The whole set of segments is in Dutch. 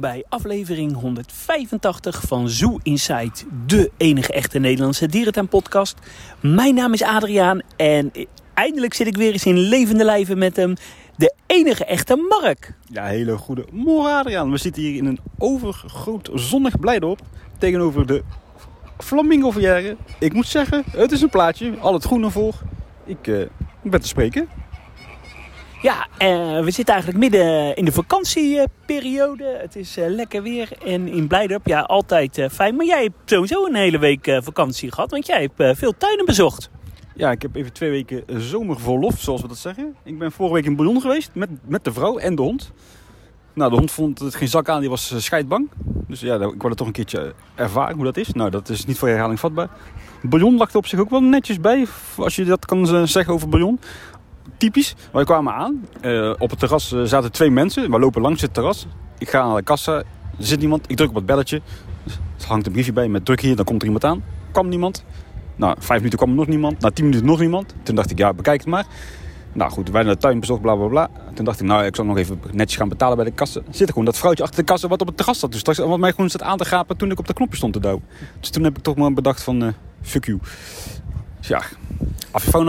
bij aflevering 185 van Zoo Inside, de enige echte Nederlandse dierentuin-podcast. Mijn naam is Adriaan en eindelijk zit ik weer eens in levende lijven met hem, de enige echte Mark. Ja, hele goede morgen Adriaan. We zitten hier in een overgroot zonnig Blijdorp tegenover de Flamingo Verjaren. Ik moet zeggen, het is een plaatje, al het groene voor. Ik, uh, ik ben te spreken. Ja, uh, we zitten eigenlijk midden in de vakantieperiode. Het is uh, lekker weer en in Blijdorp, ja, altijd uh, fijn. Maar jij hebt sowieso een hele week vakantie gehad, want jij hebt veel tuinen bezocht. Ja, ik heb even twee weken zomerverlof, zoals we dat zeggen. Ik ben vorige week in Bouillon geweest met, met de vrouw en de hond. Nou, de hond vond het geen zak aan, die was scheidbang. Dus ja, ik wilde toch een keertje ervaren hoe dat is. Nou, dat is niet voor herhaling vatbaar. Bouillon lag er op zich ook wel netjes bij, als je dat kan zeggen over Bouillon typisch. Wij kwamen aan. Uh, op het terras uh, zaten twee mensen. We lopen langs het terras. Ik ga naar de kassa. Er zit niemand. Ik druk op het belletje. Er hangt een briefje bij met druk hier. Dan komt er iemand aan. Kwam niemand. Nou, vijf minuten kwam er nog niemand. Na tien minuten nog niemand. Toen dacht ik, ja, bekijk het maar. Nou goed, wij naar de tuin bezocht, bla bla bla. Toen dacht ik, nou, ik zal nog even netjes gaan betalen bij de kassa. Zit er gewoon dat vrouwtje achter de kassa wat op het terras zat. Dus straks wat mij gewoon zat aan te gapen toen ik op de knopje stond te douwen. Dus toen heb ik toch maar bedacht van, uh, fuck you. Ja,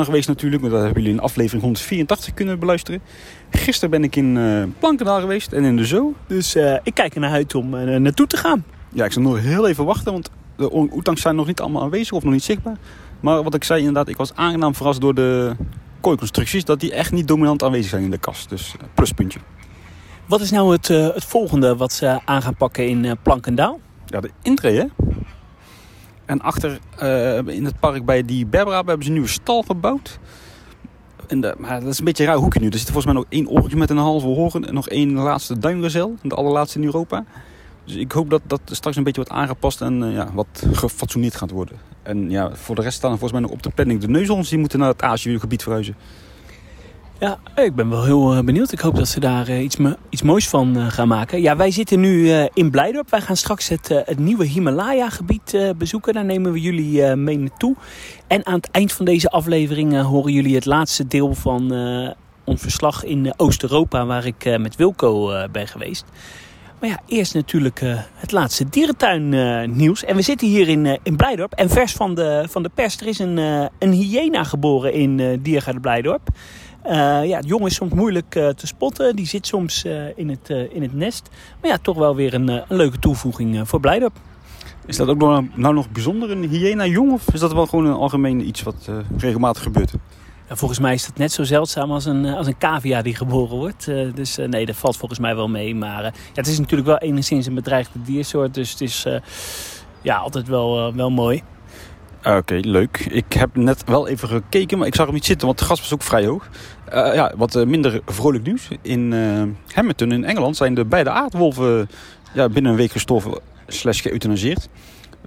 geweest natuurlijk. Dat hebben jullie in aflevering 184 kunnen beluisteren. Gisteren ben ik in uh, Plankendaal geweest en in de Zoo. Dus uh, ik kijk er naar uit om uh, naartoe te gaan. Ja, ik zal nog heel even wachten, want de oetangs zijn nog niet allemaal aanwezig of nog niet zichtbaar. Maar wat ik zei inderdaad, ik was aangenaam verrast door de kooiconstructies. Dat die echt niet dominant aanwezig zijn in de kast. Dus pluspuntje. Wat is nou het, het volgende wat ze aan gaan pakken in Plankendaal? Ja, de intree hè. En achter uh, in het park bij die Berbera hebben ze een nieuwe stal gebouwd. En maar dat is een beetje een hoekje nu. Er zit volgens mij nog één oortje met een halve horen. En nog één laatste duimgezel. De allerlaatste in Europa. Dus ik hoop dat dat straks een beetje wordt aangepast en uh, ja, wat gefatsoeneerd gaat worden. En ja, voor de rest staan er volgens mij nog op de planning de neushoorns. Die moeten naar het Azië-gebied verhuizen. Ja, ik ben wel heel eh, benieuwd. Ik hoop dat ze daar uh, iets, iets moois van uh, gaan maken. Ja, wij zitten nu uh, in Blijdorp. Wij gaan straks het, nieuwe Himalaya-gebied bezoeken. Daar nemen we jullie mee naartoe. En aan het eind van deze aflevering horen jullie het laatste deel van ons verslag in Oost-Europa, waar ik met Wilco ben geweest. Maar ja, eerst natuurlijk het laatste dierentuin nieuws. En we zitten hier in, in Blijdorp. En vers van de, van de pers, er is een, een hyena geboren in uh, Diergaarde Blijdorp. Uh, ja, het jong is soms moeilijk uh, te spotten. Die zit soms uh, in, het, in het nest. Maar ja, toch wel weer een, een leuke toevoeging voor Blijdorp. Is dat ook nog, nou nog bijzonder, een hyena jong? Of is dat wel gewoon een algemeen iets wat regelmatig gebeurt? Ja, volgens mij is dat net zo zeldzaam als een, als een cavia die geboren wordt. dus nee, dat valt volgens mij wel mee. Maar ja, het is natuurlijk wel enigszins een bedreigde diersoort. Dus het is ja, altijd wel, wel mooi. Oké, okay, leuk. Ik heb net wel even gekeken, maar ik zag hem niet zitten, want de gas was ook vrij hoog. Uh, ja, wat uh, minder vrolijk nieuws. In uh, Hamilton in Engeland zijn de beide aardwolven ja, binnen een week gestorven slash geëuthanaseerd.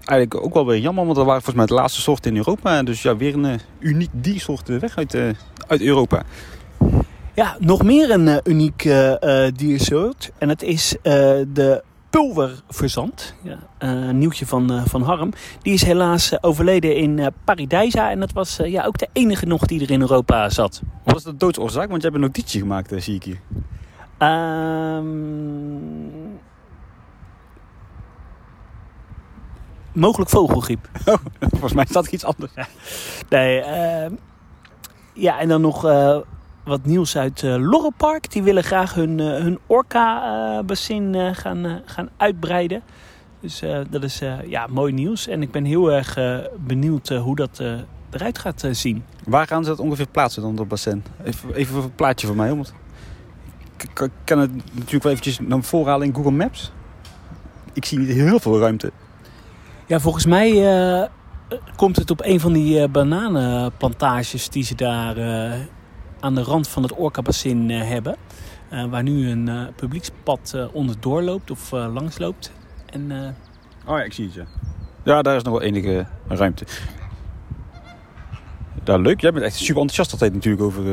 Eigenlijk ook wel weer jammer, want dat waren volgens mij de laatste soorten in Europa. Dus ja, weer een uniek diersoort weg uit, uit Europa. Ja, nog meer een uniek diersoort. En het is de pulververzand. Ja, uh, een nieuwtje van, uh, van Harm. Die is helaas uh, overleden in Paradijsa. En dat was ja, ook de enige nog die er in Europa zat. Wat was de doodsoorzaak? Want je hebt een notitie gemaakt, zie ik hier. Um... Mogelijk vogelgriep. Oh, volgens mij staat iets anders. nee, ehm, ja, en dan nog wat nieuws uit uh, Lorrepark. Die willen graag hun, uh, hun Orca-bassin uh, gaan, gaan uitbreiden. Dus dat is ja, mooi nieuws. En ik ben heel erg benieuwd hoe dat eruit gaat zien. Waar gaan ze dat ongeveer plaatsen dan, dat bassin? Even, even een plaatje voor mij. Want ik kan het natuurlijk wel eventjes naar voren halen in Google Maps. Ik zie niet heel veel ruimte. Ja, volgens mij komt het op een van die bananenplantages die ze daar aan de rand van het Orca-bassin uh, hebben. Uh, waar nu een uh, publiekspad onderdoor loopt of langs loopt. En, oh ja, ik zie het ja. Ja, daar is nog wel enige ruimte. Ja, leuk. Jij bent echt super enthousiast altijd natuurlijk over...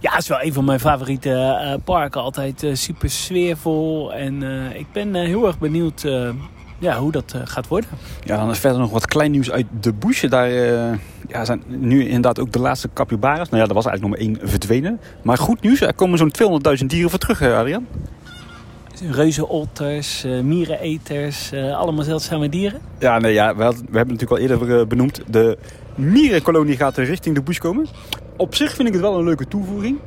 Ja, het is wel een van mijn favoriete parken. Altijd super sfeervol. En ik ben heel erg benieuwd ja, hoe dat gaat worden. Ja, dan is verder nog wat klein nieuws uit de bush. Daar ja, zijn nu inderdaad ook de laatste capybaras. Nou ja, er was eigenlijk nog maar één verdwenen. Maar goed nieuws, er komen zo'n 200.000 dieren voor terug, Adrian. Reuzenotters, uh, miereneters, allemaal zeldzame dieren? Ja, nee, ja we, hadden, we hebben natuurlijk al eerder benoemd. De mierenkolonie gaat richting de bush komen. Op zich vind ik het wel een leuke toevoeging.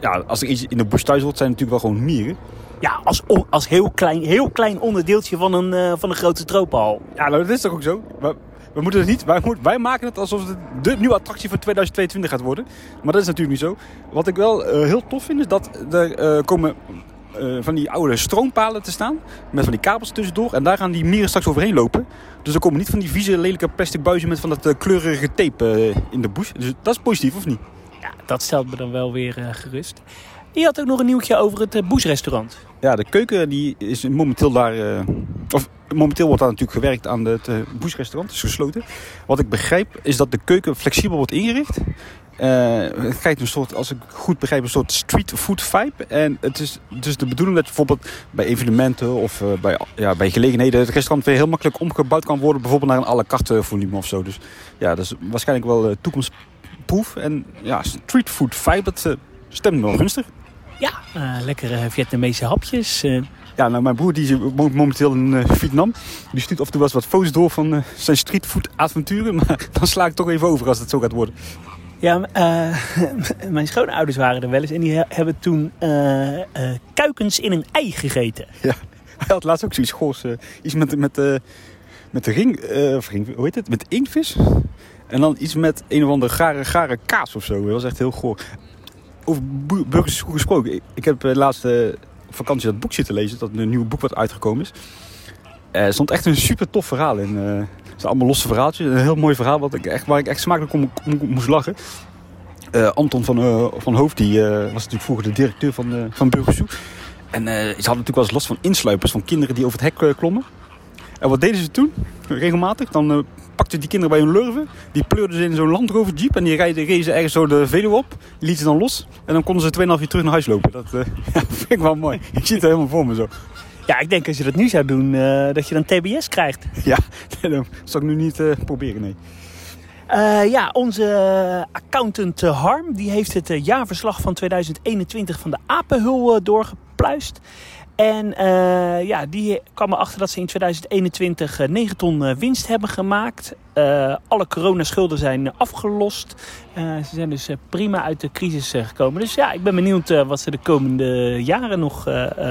ja, als er iets in de bush thuis wordt, zijn het natuurlijk wel gewoon mieren. Ja, als, als heel, klein, heel klein onderdeeltje van een, van een grote tropenhal. Ja, nou, dat is toch ook zo? Maar we moeten het niet, wij, wij, maken het alsof het de nieuwe attractie voor 2022 gaat worden. Maar dat is natuurlijk niet zo. Wat ik wel heel tof vind, is dat er komen uh, van die oude stroompalen te staan. Met van die kabels tussendoor. En daar gaan die mieren straks overheen lopen. Dus er komen niet van die vieze, lelijke plastic buizen met van dat uh, kleurige tape uh, in de bush. Dus dat is positief, of niet? Ja, dat stelt me dan wel weer gerust. Je had ook nog een nieuwtje over het uh, restaurant Ja, de keuken die is momenteel daar... of momenteel wordt daar natuurlijk gewerkt aan het uh, restaurant Het is gesloten. Wat ik begrijp is dat de keuken flexibel wordt ingericht. Uh, het krijgt een soort, als ik goed begrijp, een soort street food vibe. En het is dus de bedoeling dat bijvoorbeeld bij evenementen of bij, ja, bij gelegenheden het restaurant weer heel makkelijk omgebouwd kan worden. Bijvoorbeeld naar een à la carte volume of zo. Dus ja, dat is waarschijnlijk wel uh, toekomstproef. En ja, street food vibe, dat stemt me wel gunstig. Ja, lekkere Vietnamese hapjes. Ja, nou, mijn broer die woont momenteel in Vietnam. Die stuurt af en toe wel eens wat foto's door van zijn streetfood avonturen. Maar dan sla ik toch even over als het zo gaat worden. Ja, uh, mijn schoonouders waren er wel eens en die hebben toen uh, uh, kuikens in een ei gegeten. Ja, hij had laatst ook zoiets goors. iets met, met, met de ring, of ring, hoe heet het? Met inktvis. En dan iets met een of andere gare, gare kaas of zo. Dat was echt heel goor. Over burgers gesproken. Ik, heb de laatste vakantie dat boek zitten lezen. Dat een nieuw boek wat uitgekomen is. Er stond echt een super tof verhaal in zijn allemaal losse verhaaltjes. Een heel mooi verhaal wat ik echt, waar ik echt smakelijk om, moest lachen. Uh, Anton van, van Hoofd die, was natuurlijk vroeger de directeur van, van Burgersoe. En ze hadden natuurlijk wel eens last van insluipers, van kinderen die over het hek klommen. En wat deden ze toen? Regelmatig. Dan pakten die kinderen bij hun lurven. Die pleurden ze in zo'n Land Rover Jeep. En die ze ergens zo de Veluwe op. Die lieten ze dan los. En dan konden ze 2,5 uur terug naar huis lopen. Dat ja, vind ik wel mooi. Ik zie het helemaal voor me zo. Ja, ik denk als je dat nu zou doen, uh, dat je dan TBS krijgt. Ja, dat zou ik nu niet uh, proberen, nee. Uh, ja, onze accountant Harm die heeft het jaarverslag van 2021 van de Apenhul doorgepluist. En uh, ja, die kwam erachter dat ze in 2021 9 ton winst hebben gemaakt. Alle coronaschulden zijn afgelost. Ze zijn dus prima uit de crisis gekomen. Dus ja, ik ben benieuwd wat ze de komende jaren nog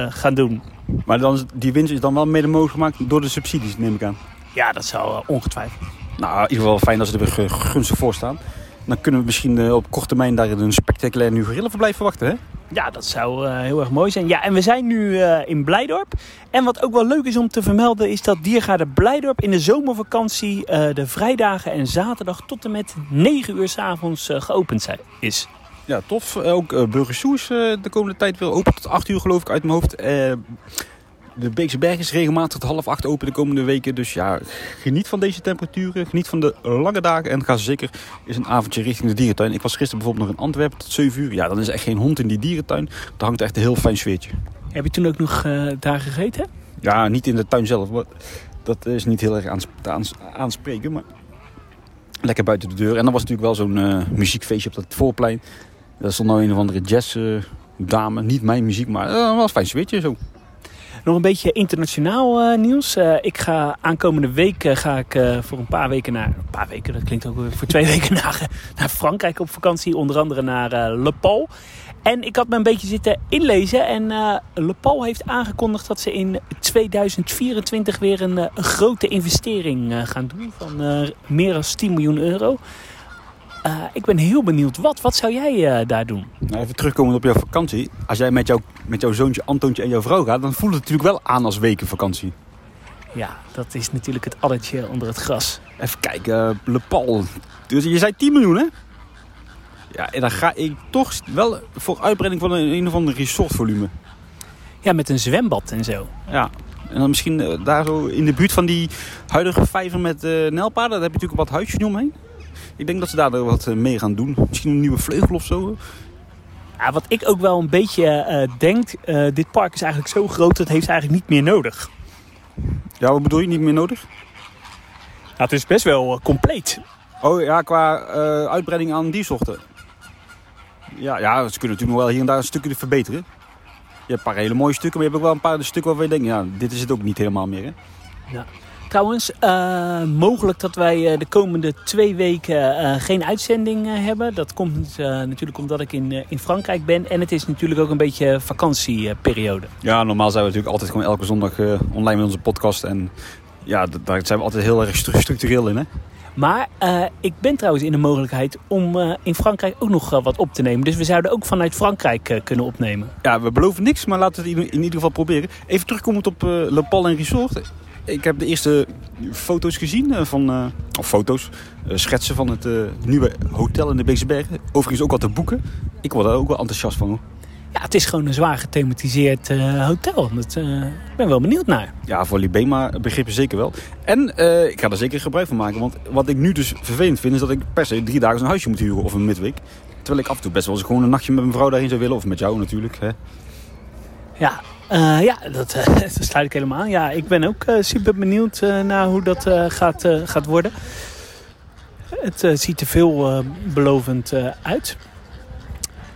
gaan doen. Maar dan, die winst is dan wel mede mogelijk gemaakt door de subsidies, neem ik aan. Ja, dat zou ongetwijfeld. Nou, in ieder geval fijn dat ze er weer gunstig voor staan. Dan kunnen we misschien op korte termijn daar een spectaculair nieuw gorillenverblijf verwachten, hè? Ja, dat zou uh, heel erg mooi zijn. Ja, en we zijn nu uh, in Blijdorp. En wat ook wel leuk is om te vermelden is dat Diergaarde Blijdorp in de zomervakantie uh, de vrijdagen en zaterdag tot en met 9 uur s avonds geopend zijn, is. Ja, tof. Ook uh, de komende tijd weer open tot 8 uur geloof ik uit mijn hoofd. De Beekse Berg is regelmatig tot half acht open de komende weken. Dus ja, geniet van deze temperaturen. Geniet van de lange dagen. En ga zeker eens een avondje richting de dierentuin. Ik was gisteren bijvoorbeeld nog in Antwerpen tot 7 uur. Ja, dan is echt geen hond in die dierentuin. Daar hangt echt een heel fijn sfeertje. Heb je toen ook nog uh, daar gegeten? Ja, niet in de tuin zelf. Dat is niet heel erg aans aans aanspreken. Maar lekker buiten de deur. En dan was natuurlijk wel zo'n uh, muziekfeestje op dat voorplein. Dat stond nou een of andere jazz uh, dame. Niet mijn muziek, maar uh, wel een fijn sfeertje zo. Nog een beetje internationaal uh, nieuws. Uh, ik ga aankomende week uh, ga ik voor een paar weken naar... Een paar weken, dat klinkt ook weer voor twee weken naar, naar Frankrijk op vakantie. Onder andere naar Le Pau. En ik had me een beetje zitten inlezen. En Le Pau heeft aangekondigd dat ze in 2024 weer een, een grote investering gaan doen. Van meer dan 10 miljoen euro. Uh, ik ben heel benieuwd. Wat, wat zou jij uh, daar doen? Nou, even terugkomen op jouw vakantie. Als jij met, jou, met jouw zoontje Antoontje en jouw vrouw gaat... dan voelt het natuurlijk wel aan als wekenvakantie. Ja, dat is natuurlijk het addertje onder het gras. Even kijken, uh, Le Pal. Dus je zei 10 miljoen, hè? Ja, en dan ga ik toch wel voor uitbreiding van een, een of ander resortvolume. Ja, met een zwembad en zo. Ja, en dan misschien daar zo in de buurt van die huidige vijver met nelpaden... daar heb je natuurlijk wat huisjes omheen. Ik denk dat ze daar wat eh, mee gaan doen. Misschien een nieuwe vleugel of zo. Ja, wat ik ook wel een beetje uh, denk, uh, dit park is eigenlijk zo groot, dat heeft eigenlijk niet meer nodig. Ja, wat bedoel je niet meer nodig? Nou, het is best wel compleet. Oh ja, qua uitbreiding aan die soorten. Ja, ja, ze kunnen natuurlijk nog wel hier en daar een stukje verbeteren. hebt een paar hele mooie stukken, maar je hebt ook wel een paar stukken waarvan je denkt, ja, dit is het ook niet helemaal meer. Hè? Ja. Trouwens, uh, mogelijk dat wij de komende twee weken uh, geen uitzending uh, hebben. Dat komt natuurlijk omdat ik in, in Frankrijk ben. En het is natuurlijk ook een beetje vakantieperiode. Ja, normaal zijn we natuurlijk altijd gewoon elke zondag online met onze podcast. En ja, daar zijn we altijd heel erg structureel in. Hè? Maar uh, ik ben trouwens in de mogelijkheid om uh, in Frankrijk ook nog uh, wat op te nemen. Dus we zouden ook vanuit Frankrijk kunnen opnemen. Ja, we beloven niks, maar laten we het in ieder geval proberen. Even terugkomend op Le Pal en Resort. Ik heb de eerste foto's gezien van, of foto's, schetsen van het nieuwe hotel in de Beekse Bergen. Overigens ook wat te boeken. Ik word daar ook wel enthousiast van. Hoor. Ja, het is gewoon een zwaar gethematiseerd uh, hotel. Uh, ik ben wel benieuwd naar. Ja, voor Libema begrippen zeker wel. En uh, ik ga er zeker gebruik van maken. Want wat ik nu dus vervelend vind, is dat ik per se drie dagen een huisje moet huren of een midweek. Terwijl ik af en toe best wel eens gewoon een nachtje met mijn vrouw daarin zou willen. Of met jou natuurlijk. Hè. Ja, ja dat, dat, sluit ik helemaal aan. Ja, ik ben ook super benieuwd naar hoe dat gaat, gaat worden. Het ziet er veelbelovend uit.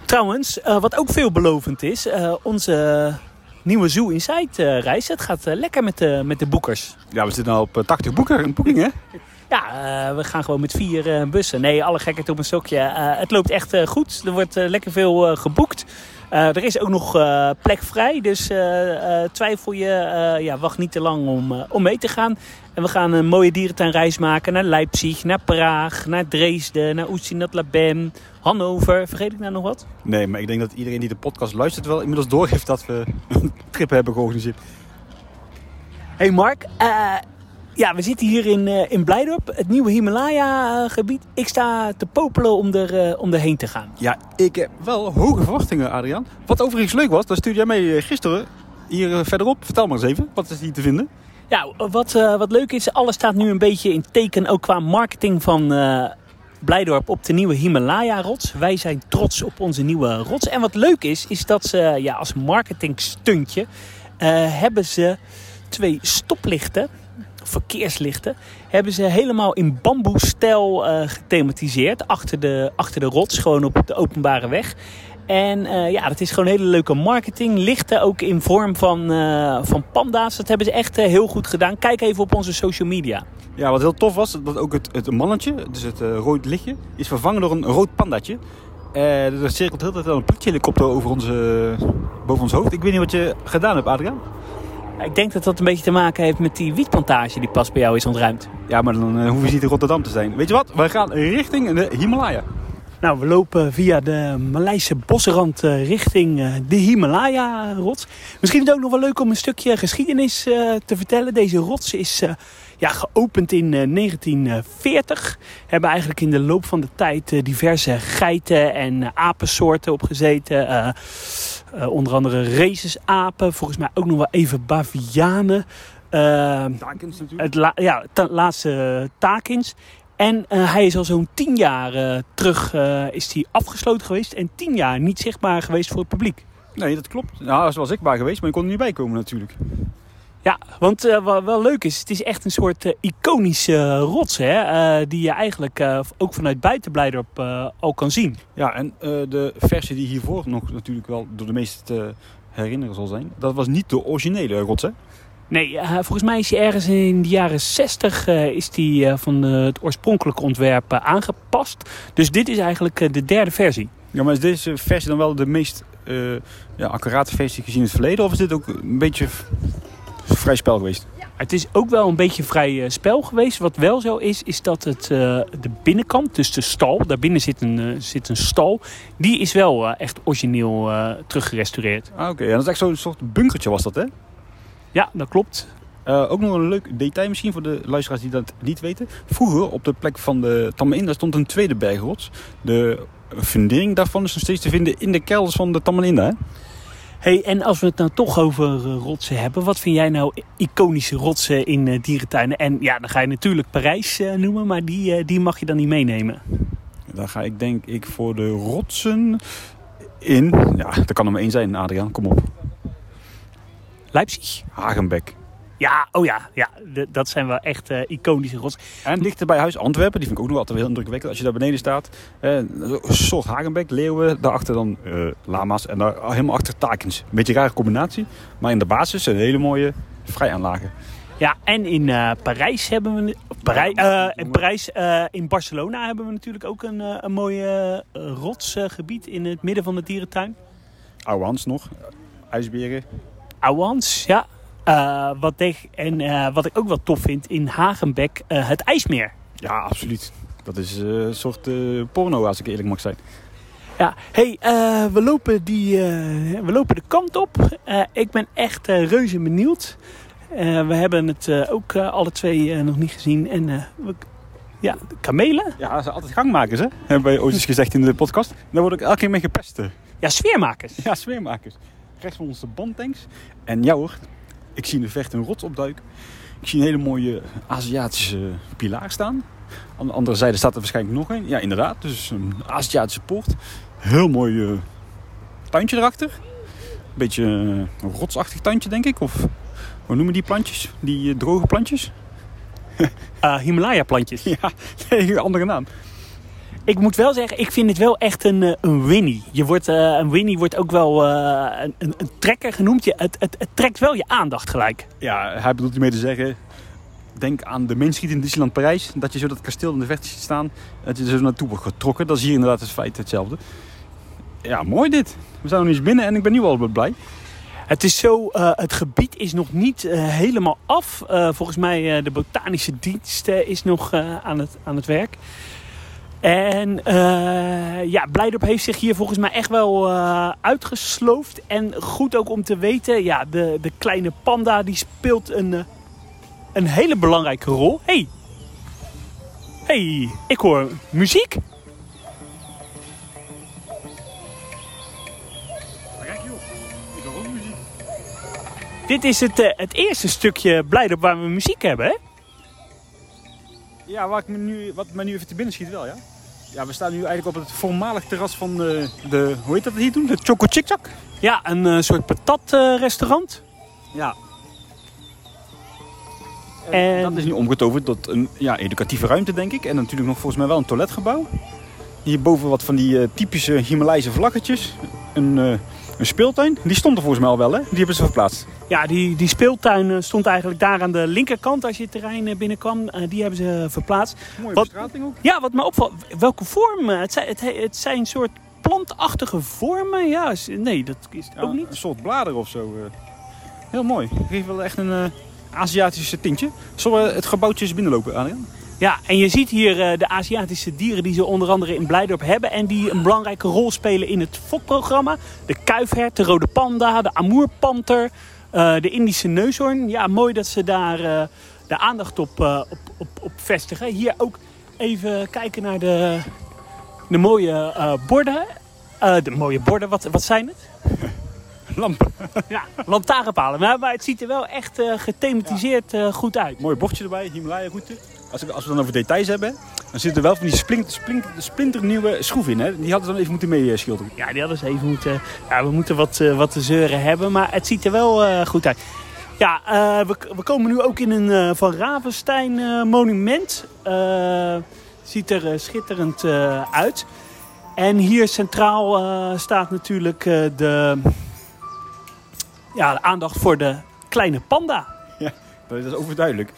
Trouwens, uh, wat ook veelbelovend is, uh, onze nieuwe Zoo Inside uh, reis. Het gaat lekker met de, met de boekers. Ja, we zitten nu op 80 boeken, een boeking hè? Ja, we gaan gewoon met vier bussen. Nee, alle gekheid op een stokje. het loopt echt goed. Er wordt lekker veel geboekt. Er is ook nog plek vrij, dus twijfel je, ja, wacht niet te lang om, om mee te gaan. En we gaan een mooie dierentuinreis maken naar Leipzig, naar Praag, naar Dresden, naar Oestinat-Labem, Hannover. Vergeet ik nou nog wat? Nee, maar ik denk dat iedereen die de podcast luistert wel inmiddels doorgeeft dat we een trip hebben georganiseerd. Hey Mark, uh, ja, we zitten hier in, uh, in Blijdorp, het nieuwe Himalaya-gebied. Ik sta te popelen om, er, uh, om erheen te gaan. Ja, ik heb wel hoge verwachtingen, Adriaan. Wat overigens leuk was, daar stuurde jij mee gisteren hier verderop. Vertel maar eens even, wat is hier te vinden? Ja, wat, wat leuk is, alles staat nu een beetje in teken ook qua marketing van Blijdorp op de nieuwe Himalaya-rots. Wij zijn trots op onze nieuwe rots. En wat leuk is, is dat ze ja, als marketingstuntje uh, hebben ze twee stoplichten, verkeerslichten, hebben ze helemaal in bamboestijl uh, gethematiseerd achter de, achter de rots, gewoon op de openbare weg. En uh, ja, dat is gewoon hele leuke marketing. Lichten ook in vorm van, uh, van panda's. Dat hebben ze echt uh, heel goed gedaan. Kijk even op onze social media. Ja, wat heel tof was, dat ook het, het mannetje, dus het rood lichtje, is vervangen door een rood pandaatje. er cirkelt heel tijd een politiehelikopter over onze, boven ons hoofd. Ik weet niet wat je gedaan hebt, Adriaan. Ik denk dat dat een beetje te maken heeft met die wietplantage die pas bij jou is ontruimd. Ja, maar dan hoeven ze niet in Rotterdam te zijn. Weet je wat? Wij gaan richting de Himalaya. Nou, we lopen via de Maleise bosrand uh, richting uh, de Himalaya-rots. Misschien is het ook nog wel leuk om een stukje geschiedenis uh, te vertellen. Deze rots is ja, geopend in 1940. Hebben eigenlijk in de loop van de tijd diverse geiten en apensoorten opgezeten. Onder andere racesapen, volgens mij ook nog wel even bavianen. takins natuurlijk. Het la ja, laatste takins. En uh, hij is al zo'n tien jaar uh, terug uh, is hij afgesloten geweest. En tien jaar niet zichtbaar geweest voor het publiek. Nee, dat klopt. Nou, hij was zichtbaar geweest, maar je kon er niet bij komen natuurlijk. Ja, want wat wel leuk is, het is echt een soort iconische rots. Hè, die je eigenlijk ook vanuit buiten Blijdorp al kan zien. Ja, en de versie die hiervoor nog natuurlijk wel door de meesten te herinneren zal zijn. Dat was niet de originele rots hè? Nee, volgens mij is hij ergens in de jaren 60 uh, is die, van het oorspronkelijke ontwerp aangepast. Dus dit is eigenlijk de derde versie. Ja, maar is deze versie dan wel de meest ja, accurate versie gezien in het verleden? Of is dit ook een beetje vrij spel geweest? Het is ook wel een beetje vrij spel geweest. Wat wel zo is, is dat het, de binnenkant, dus de stal, daarbinnen zit een, zit een stal, die is wel echt origineel teruggerestaureerd. Ah, oké. Okay. En dat is echt zo'n soort bunkertje was dat, hè? Ja, dat klopt. Ook nog een leuk detail misschien voor de luisteraars die dat niet weten. Vroeger op de plek van de Tammelin, daar stond een tweede bergrots. De fundering daarvan is nog steeds te vinden in de kelders van de Tammelinda. Hè? Hey, en als we het nou toch over uh, rotsen hebben, wat vind jij nou iconische rotsen in uh, dierentuinen? En ja, dan ga je natuurlijk Parijs noemen, maar die, die mag je dan niet meenemen. Dan ga ik denk ik voor de rotsen in. Ja, dat kan er maar één zijn, Adriaan, kom op. Leipzig? Hagenbeck. Ja, oh ja, ja. de- dat zijn wel echt eh, iconische rots. En dichter bij huis Antwerpen, die vind ik ook nog altijd heel indrukwekkend. Als je daar beneden staat, een soort Hagenbeck, leeuwen, daarachter dan eh, lama's en daar helemaal achter takens. Een beetje een rare combinatie, maar in de basis een hele mooie vrijaanlagen. Ja, en in Parijs hebben we... Parij, in Parijs, in Barcelona hebben we natuurlijk ook een, een mooi rotsgebied in het midden van de dierentuin. Oude Hans nog, ijsberen. Ouwans, ja. Eh, wat ik, en eh, wat ik ook wel tof vind, in Hagenbeck eh, het IJsmeer. Ja, absoluut. Dat is een soort porno, als ik eerlijk mag zijn. Ja, hey, we, lopen die, we lopen de kant op. Ik ben echt reuze benieuwd. We hebben het ook alle twee nog niet gezien. En we, ja, kamelen. Ja, ze zijn altijd gangmakers, hè? Hebben wij ooit eens gezegd in de podcast. Daar word ik elke keer mee gepest. Ja, sfeermakers. Ja, sfeermakers. Rechts van ons de bandtanks. En ja hoor, ik zie in de vecht een rots opduiken. Ik zie een hele mooie Aziatische pilaar staan. Aan de andere zijde staat er waarschijnlijk nog een. Ja, inderdaad. Dus een Aziatische poort. Heel mooi eh, tuintje erachter. Beetje eh, een rotsachtig tuintje, denk ik. Of hoe noemen die plantjes? Die eh, droge plantjes? Eh, Himalaya-plantjes. Ja, nee, een andere naam. Ik moet wel zeggen, ik vind het wel echt een, eh, een Winnie. Je wordt, eh, een Winnie wordt ook wel eh, een, een, trekker genoemd. Je, het, het, het trekt wel je aandacht gelijk. Ja, hij bedoelt hiermee te zeggen... Denk aan de menschiet in Disneyland Parijs. Dat je zo dat kasteel in de verte ziet staan. Dat je er zo naartoe wordt getrokken. Dat is hier inderdaad het feit hetzelfde. Ja, mooi dit. We zijn nog niet eens binnen en ik ben nu al blij. Het is zo, het gebied is nog niet helemaal af. Volgens mij de botanische dienst is nog aan, het, aan het werk. En eh, ja, Blijdorp heeft zich hier volgens mij echt wel eh, uitgesloofd. En goed ook om te weten, ja, de, de kleine panda die speelt een, eh, een hele belangrijke rol. hey. hey, ik hoor muziek. Kijk ik hoor ook muziek. Dit is het, het eerste stukje Blijdorp waar we muziek hebben, hè? Ja, waar ik me nu, wat me nu even te binnen schiet wel, ja. Ja, we staan nu eigenlijk op het voormalig terras van de, de hoe heet dat hier toen? De Choco Chick Chak? Ja, een eh, soort patat-restaurant. Ja. En- Dat is nu omgetoverd tot een ja, educatieve ruimte, denk ik. En natuurlijk nog volgens mij wel een toiletgebouw. Hierboven wat van die eh, typische Himalayse vlaggetjes. Een, eh, een speeltuin. Die stond er volgens mij al wel, hè? Die hebben ze verplaatst. Ja, die, die speeltuin eh, stond eigenlijk daar aan de linkerkant als je het terrein eh, binnenkwam. Eh, die hebben ze verplaatst. Mooie Wat- bestrating ook. Ja, wat me opvalt, welke vormen? Het zijn, het, het zijn een soort plantachtige vormen. Ja, nee, dat is het Ja, ook niet. Een soort blader of zo. Heel mooi. Geeft wel echt een eh Aziatische tintje. Zullen we het gebouwtje eens binnenlopen, Adriaan? Ja, en je ziet hier de Aziatische dieren die ze onder andere in Blijdorp hebben. En die een belangrijke rol spelen in het fokprogramma. De kuifhert, de rode panda, de amoerpanter, de Indische neushoorn. Ja, mooi dat ze daar eh, de aandacht op, eh, op, op, op vestigen. Hier ook even kijken naar de, de mooie eh, borden. Eh, de mooie borden, wat, wat zijn het? Lampen. Ja, lantaarnpalen. Maar, maar het ziet er wel echt eh, gethematiseerd eh, goed uit. Mooi bordje erbij, Himalaya route. Als, ik- als we dan over details hebben, dan zitten er wel van die splink, splink, splinternieuwe schroef in. Hè? Die hadden ze dan even moeten meeschilderen. Ja, die hadden ze even moeten. Ja, we moeten wat, eh, wat te zeuren hebben, maar het ziet er wel eh, goed uit. Ja, eh, we, we komen nu ook in een eh, Van Ravenstein eh, monument. Eh, ziet er eh, schitterend eh, uit. En hier centraal eh, staat natuurlijk eh, de, ja, de aandacht voor de kleine panda. Dat is overduidelijk.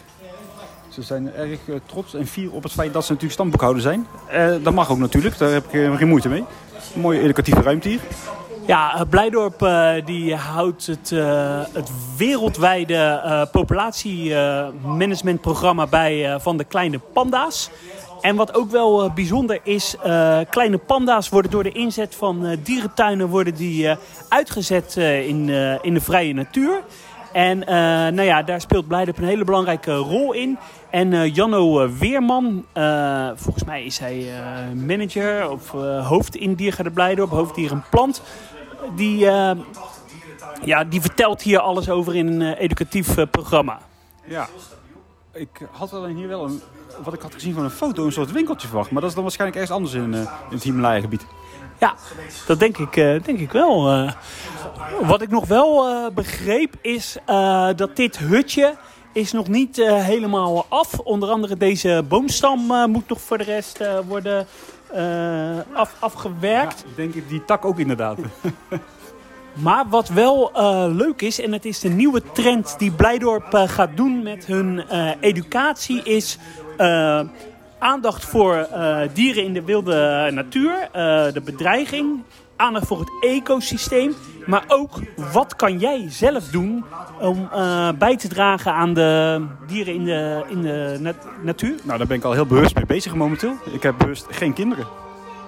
Ze zijn erg eh, trots en fier op het feit dat ze natuurlijk stamboekhouder zijn. Eh, dat mag ook natuurlijk, daar heb ik eh, geen moeite mee. Mooie educatieve ruimte hier. Ja, Blijdorp die houdt het, het wereldwijde populatiemanagementprogramma bij van de kleine panda's. En wat ook wel bijzonder is, kleine panda's worden door de inzet van dierentuinen worden die, uitgezet in, in de vrije natuur. En nou ja, daar speelt Blijdorp een hele belangrijke rol in. En eh, Janno eh, Weerman, eh, volgens mij is hij manager of hoofd in Diergaarde Blijdorp, hoofddierenplant. Die, eh, ja, die vertelt hier alles over in een educatief programma. Ja. Ik had alleen hier wel een, wat ik had gezien van een foto, een soort winkeltje verwacht. Maar dat is dan waarschijnlijk ergens anders in, in het Himalaya gebied. Ja, dat denk ik, denk ik wel. wat ik nog wel begreep is dat dit hutje is nog niet helemaal af. Onder andere deze boomstam moet nog voor de rest worden af, afgewerkt. Ja, denk ik die tak ook inderdaad. Maar wat wel leuk is, en het is de nieuwe trend die Blijdorp gaat doen met hun educatie, is aandacht voor dieren in de wilde natuur, de bedreiging aandacht voor het ecosysteem. Maar ook wat kan jij zelf doen om uh, bij te dragen aan de dieren in de, in de natuur? Nou, daar ben ik al heel bewust mee bezig momenteel. Ik heb bewust geen kinderen.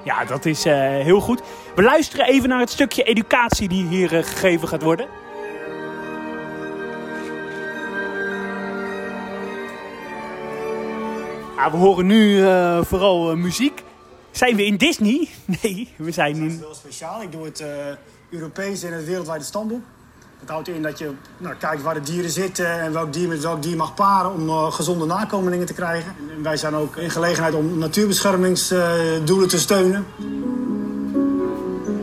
Ja, dat is uh, heel goed. We luisteren even naar het stukje educatie die hier uh, gegeven gaat worden. We horen nu vooral muziek. Zijn we in Disney? Nee, we zijn in... Dat is heel speciaal. Ik doe het uh, Europees en het wereldwijde stamboek. Dat houdt in dat je nou, kijkt waar de dieren zitten en welk dier met welk dier mag paren om uh, gezonde nakomelingen te krijgen. En wij zijn ook in gelegenheid om natuurbeschermingsdoelen te steunen.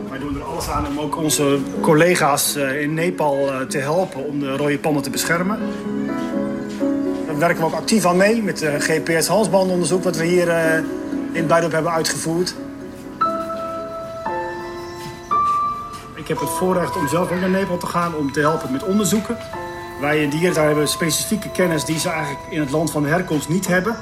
Wij doen er alles aan om ook onze collega's uh, in Nepal te helpen om de rode panden te beschermen. Daar werken we ook actief aan mee met GPS-halsbandonderzoek wat we hier in Blijdorp hebben uitgevoerd. Ik heb het voorrecht om zelf ook naar Nepal te gaan om te helpen met onderzoeken. Wij dieren daar hebben specifieke kennis die ze eigenlijk in het land van herkomst niet hebben.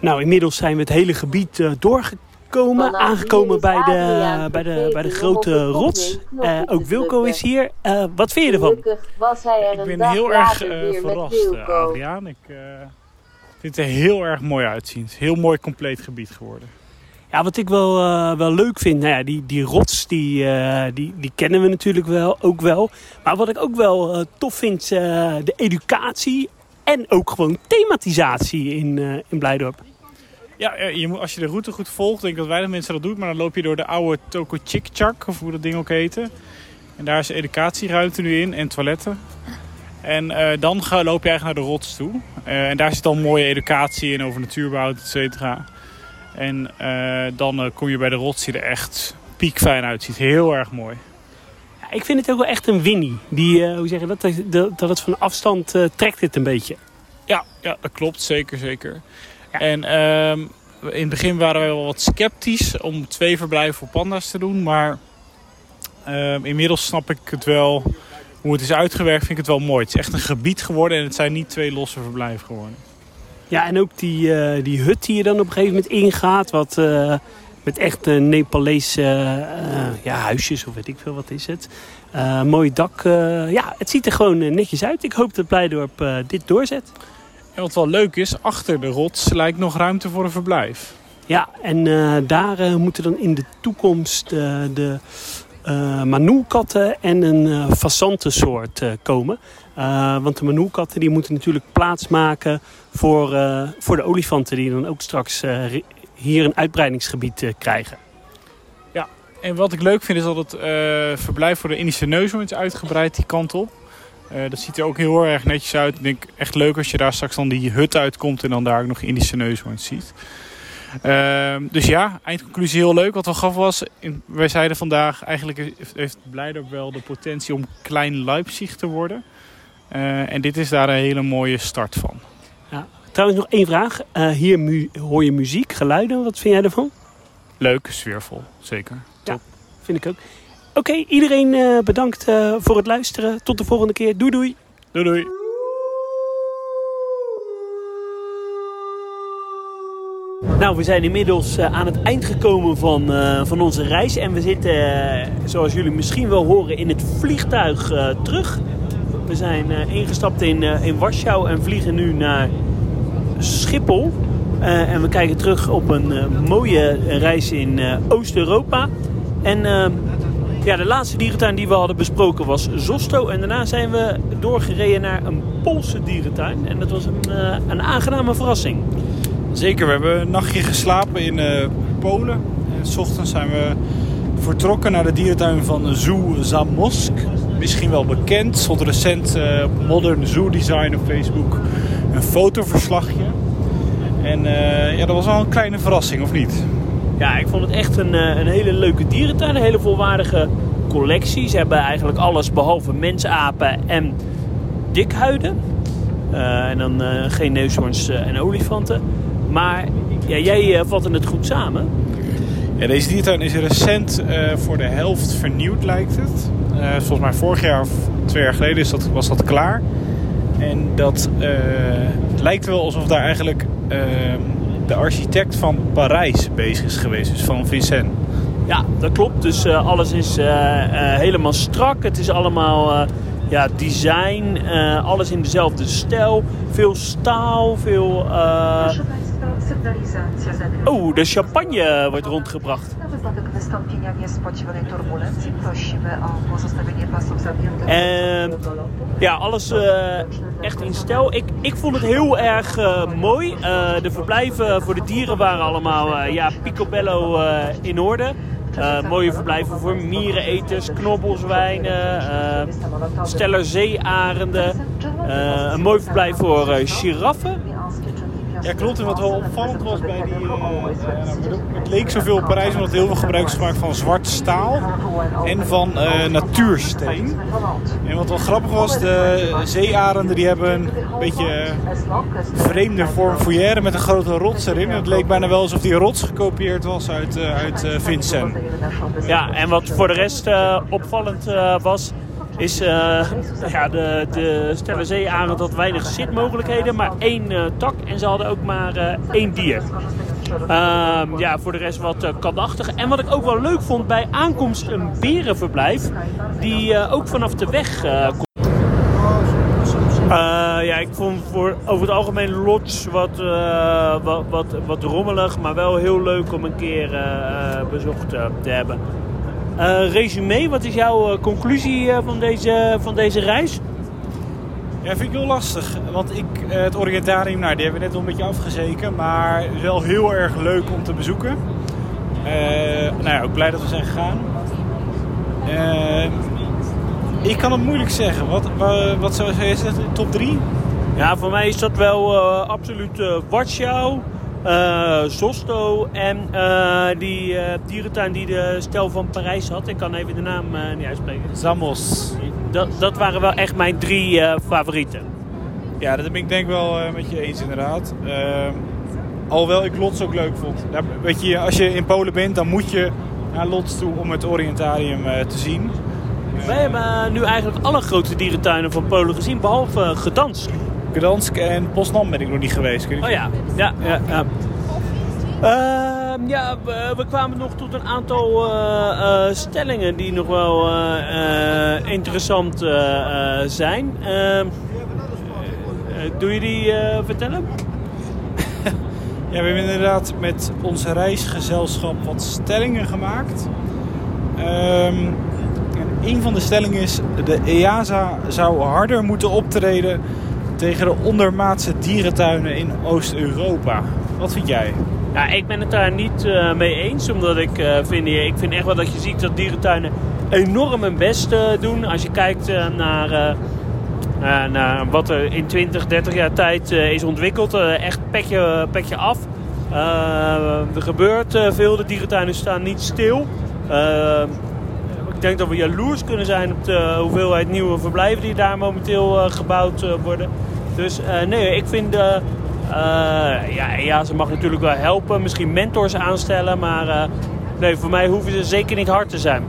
Nou, inmiddels zijn we het hele gebied uh, doorgekomen komen, aangekomen bij de, bij, de, bij de grote rots. Uh, ook Wilco is hier. Uh, wat vind je ervan? Was hij er ik ben heel erg uh, verrast, Adriaan. Ik vind het er heel erg mooi uitzien. Het is een heel mooi compleet gebied geworden. Ja, wat ik wel, wel leuk vind, nou ja, die, die rots, die, die, die kennen we natuurlijk wel, ook wel. Maar wat ik ook wel tof vind, de educatie en ook gewoon thematisatie in, in Blijdorp. Ja, je moet, als je de route goed volgt, denk ik dat weinig mensen dat doen. Maar dan loop je door de oude Toko Chik of hoe dat ding ook heette. En daar is educatieruimte nu in en toiletten. En uh, dan ga, loop je eigenlijk naar de rots toe. Uh, en daar zit dan mooie educatie in over natuurbouw, et cetera. En uh, dan kom je bij de rots die er echt piekfijn uitziet. Heel erg mooi. Ja, ik vind het ook wel echt een winnie. Die, hoe zeg je dat, dat, dat het van afstand trekt het een beetje. Ja, ja, dat klopt. Zeker, zeker. En um, in het begin waren we wel wat sceptisch om twee verblijven voor panda's te doen. Maar um, inmiddels snap ik het wel. Hoe het is uitgewerkt vind ik het wel mooi. Het is echt een gebied geworden en het zijn niet twee losse verblijven geworden. Ja, en ook die, uh, die hut die je dan op een gegeven moment ingaat. Wat, uh, met echt uh, Nepalese ja, huisjes of weet ik veel, wat is het. mooi dak. ja, het ziet er gewoon netjes uit. Ik hoop dat Blijdorp dit doorzet. En wat wel leuk is, achter de rots lijkt nog ruimte voor een verblijf. Ja, en uh, daar uh, moeten dan in de toekomst uh, de manoelkatten en een fassantensoort komen. want de manoelkatten die moeten natuurlijk plaats maken voor, voor de olifanten die dan ook straks hier een uitbreidingsgebied krijgen. Ja, en wat ik leuk vind is dat het verblijf voor de Indische neushoorn is uitgebreid die kant op. Uh, dat ziet er ook heel erg netjes uit. Ik denk echt leuk als je daar straks dan die hut uitkomt en dan daar ook nog Indische neushoorns ziet. Uh, dus ja, eindconclusie heel leuk. Wat wel gaf was, in, wij zeiden vandaag eigenlijk heeft Blijdorp wel de potentie om klein Leipzig te worden. Uh, en dit is daar een hele mooie start van. Ja. Trouwens nog één vraag. Uh, hier hoor je muziek, geluiden. Wat vind jij ervan? Leuk, sfeervol, zeker. Top. Ja, vind ik ook. Oké, okay, iedereen uh, bedankt uh, voor het luisteren. Tot de volgende keer. Doei doei. Doei doei. Nou, we zijn inmiddels uh, aan het eind gekomen van, van onze reis. En we zitten, zoals jullie misschien wel horen, in het vliegtuig terug. We zijn ingestapt in, in Warschau en vliegen nu naar Schiphol. en we kijken terug op een mooie reis in Oost-Europa. En ja, de laatste dierentuin die we hadden besproken was Zosto. En daarna zijn we doorgereden naar een Poolse dierentuin. En dat was een, uh, een aangename verrassing. Zeker, we hebben een nachtje geslapen in uh, Polen. En s ochtends zijn we vertrokken naar de dierentuin van Zoo Zamosk. Misschien wel bekend. Stond recent uh, Modern Zoo Design op Facebook een fotoverslagje. En ja, dat was wel een kleine verrassing, of niet? Ja, ik vond het echt een, eh, een hele leuke dierentuin. Een hele volwaardige collectie. Ze hebben eigenlijk alles behalve mensapen en dikhuiden. Uh, en dan uh, geen neushoorns en olifanten. Maar ja, jij vatte het goed samen. Ja, deze dierentuin is recent voor de helft vernieuwd, lijkt het. volgens mij vorig jaar of twee jaar geleden is dat, was dat klaar. En dat lijkt wel alsof daar eigenlijk ehm, de architect van Parijs bezig is geweest, dus van Vincent. Ja, dat klopt. Dus uh, alles is uh, uh, helemaal strak. Het is allemaal ja, design, alles in dezelfde stijl. Veel staal, veel... Oh, de champagne wordt rondgebracht. En ja, alles echt in stijl. Ik, ik vond het heel erg mooi. de verblijven voor de dieren waren allemaal ja, picobello in orde. Uh, mooie verblijven voor miereneters, knobbelswijnen, uh, steller zeearenden. Uh, een mooi verblijf voor giraffen. Ja, klopt. En wat wel opvallend was bij die... Uh, het leek zoveel op Parijs omdat heel veel gebruik is gemaakt van zwart staal en van uh, natuursteen. En wat wel grappig was, de zeearenden die hebben een beetje vreemde vorm foyer met een grote rots erin. Het leek bijna wel alsof die rots gekopieerd was uit, uit Vincent. Ja, en wat voor de rest opvallend was is uh, ja, de, de Stella Zeearend had weinig zitmogelijkheden, maar één uh, tak en ze hadden ook maar uh, één dier. Ehm, ja, voor de rest wat katachtig. En wat ik ook wel leuk vond bij aankomst een berenverblijf, die ook vanaf de weg komt. ja, ik vond voor, over het algemeen Lodge wat, wat, wat, wat rommelig, maar wel heel leuk om een keer bezocht te hebben. Uh, resume, wat is jouw uh, conclusie uh, van, deze, van deze reis? Ja, vind ik heel lastig. Want ik, het Oriëntarium, nou, die hebben we net al een beetje afgezeken. Maar wel heel erg leuk om te bezoeken. nou ja, ook blij dat we zijn gegaan. ik kan het moeilijk zeggen. Wat, wat, wat zou je zeggen? Top 3? Ja, voor mij is dat wel absoluut uh, Warschau uh, Zosto en uh, die uh, dierentuin die de stel van Parijs had. Ik kan even de naam niet uitspreken. Zamos. Dat, dat waren wel echt mijn drie favorieten. Ja, dat ben ik denk wel met je eens inderdaad. Ehm, alhoewel ik Lots ook leuk vond. Daar, weet je, als je in Polen bent, dan moet je naar Lots toe om het Oriëntarium te zien. Wij hebben nu eigenlijk alle grote dierentuinen van Polen gezien, behalve Gdansk. Gdansk en Poznan ben ik nog niet geweest. Oh ja, ja, ja. ja. Uh, ja, we, we, kwamen nog tot een aantal uh, uh, stellingen die nog wel uh, interessant zijn. Ehm, doe je die vertellen? ja, we hebben inderdaad met ons reisgezelschap wat stellingen gemaakt. Um, en een van de stellingen is: de EASA zou harder moeten optreden tegen de ondermaatse dierentuinen in Oost-Europa. Wat vind jij? Ja, ik ben het daar niet uh, mee eens. Omdat ik uh, vind, ik vind echt wel dat je ziet dat dierentuinen enorm hun best uh, doen. Als je kijkt naar, naar wat er in 20, 30 jaar tijd is ontwikkeld. echt pekje, pekje af. er gebeurt veel. De dierentuinen staan niet stil. ik denk dat we jaloers kunnen zijn op de hoeveelheid nieuwe verblijven die daar momenteel gebouwd worden. Dus uh, nee, ik vind... Uh, ja, ja, ze mag natuurlijk wel helpen. Misschien mentors aanstellen. Maar nee, voor mij hoeven ze zeker niet hard te zijn.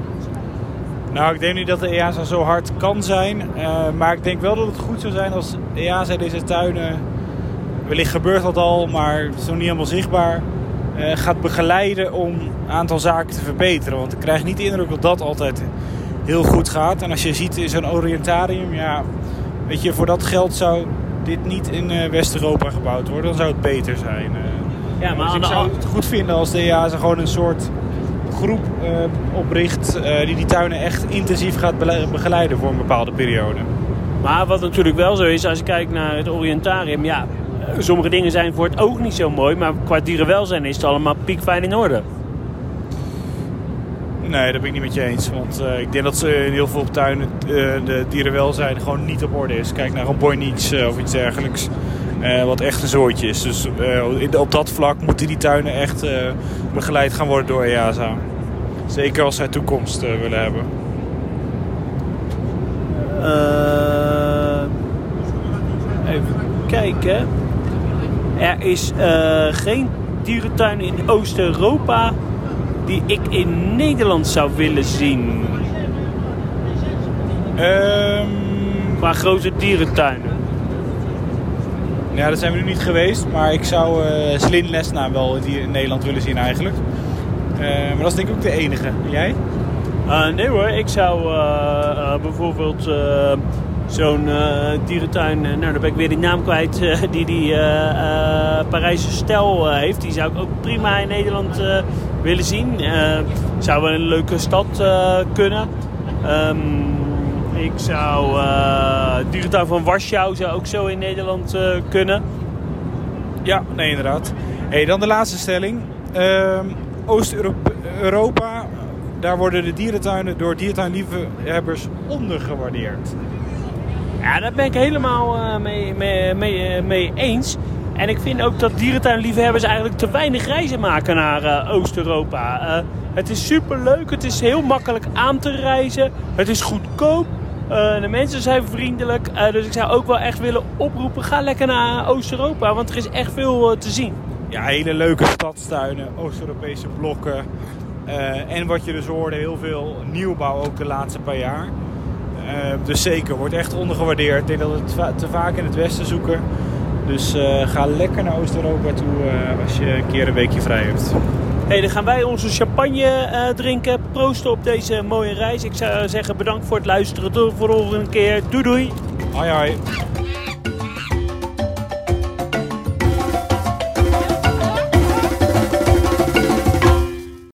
Nou, ik denk niet dat de EASA zo hard kan zijn. maar ik denk wel dat het goed zou zijn als EASA deze tuinen... Wellicht gebeurt dat al, maar het is nog niet helemaal zichtbaar. gaat begeleiden om een aantal zaken te verbeteren. Want ik krijg niet de indruk dat dat altijd heel goed gaat. En als je ziet in zo'n oriëntarium, ja, weet je, voor dat geld zou dit niet in uh, West-Europa gebouwd worden, dan zou het beter zijn. Uh, ja, maar dus ik zou het goed vinden als de EASA gewoon een soort groep uh, opricht die die tuinen echt intensief gaat begeleiden voor een bepaalde periode. Maar wat natuurlijk wel zo is, als je kijkt naar het Oriëntarium, ja, sommige dingen zijn voor het oog niet zo mooi, maar qua dierenwelzijn is het allemaal piekfijn in orde. Nee, dat ben ik niet met je eens. Want uh, ik denk dat ze in heel veel tuinen uh, de dierenwelzijn gewoon niet op orde is. Kijk naar een Boynich uh, of iets dergelijks. Eh, wat echt een zoortje is. Dus eh, in- op dat vlak moeten die tuinen echt eh, begeleid gaan worden door EASA. Zeker als zij toekomst eh, willen hebben. Eh, even kijken. Er is eh, geen dierentuin in Oost-Europa die ik in Nederland zou willen zien. Ehm, Qua grote dierentuinen. ja, daar zijn we nu niet geweest. Maar ik zou eh Slin Lesna wel hier in Nederland willen zien eigenlijk. Eh, maar dat is denk ik ook de enige. En Jij? Eh, nee hoor, ik zou bijvoorbeeld zo'n dierentuin, nou dan ben ik weer die naam kwijt, die die Parijse stijl heeft. Die zou ik ook prima in Nederland willen zien. Eh, zou wel een leuke stad eh, kunnen. Ehm, ik zou uh, dierentuin van Warschau zou ook zo in Nederland kunnen. Ja, nee inderdaad. Hey, dan de laatste stelling. Ehm, Oost-Europa, daar worden de dierentuinen door dierentuinliefhebbers ondergewaardeerd. Ja, daar ben ik helemaal uh, mee, mee, mee, mee, eens. En ik vind ook dat dierentuinliefhebbers eigenlijk te weinig reizen maken naar uh, Oost-Europa. Uh, het is super leuk, het is heel makkelijk aan te reizen, het is goedkoop. Uh, de mensen zijn vriendelijk. Dus ik zou ook wel echt willen oproepen: ga lekker naar Oost-Europa. Want er is echt veel te zien. Ja, hele leuke stadstuinen, Oost-Europese blokken. En wat je dus hoorde, heel veel nieuwbouw ook de laatste paar jaar. Dus zeker, wordt echt ondergewaardeerd. Ik denk dat we het te vaak in het westen zoeken. Dus uh, ga lekker naar Oost-Europa toe uh, als je een keer een weekje vrij hebt. Hey, dan gaan wij onze champagne uh, drinken. Proosten op deze mooie reis. Ik zou zeggen bedankt voor het luisteren. Tot de volgende keer. Doei doei. Hoi hoi.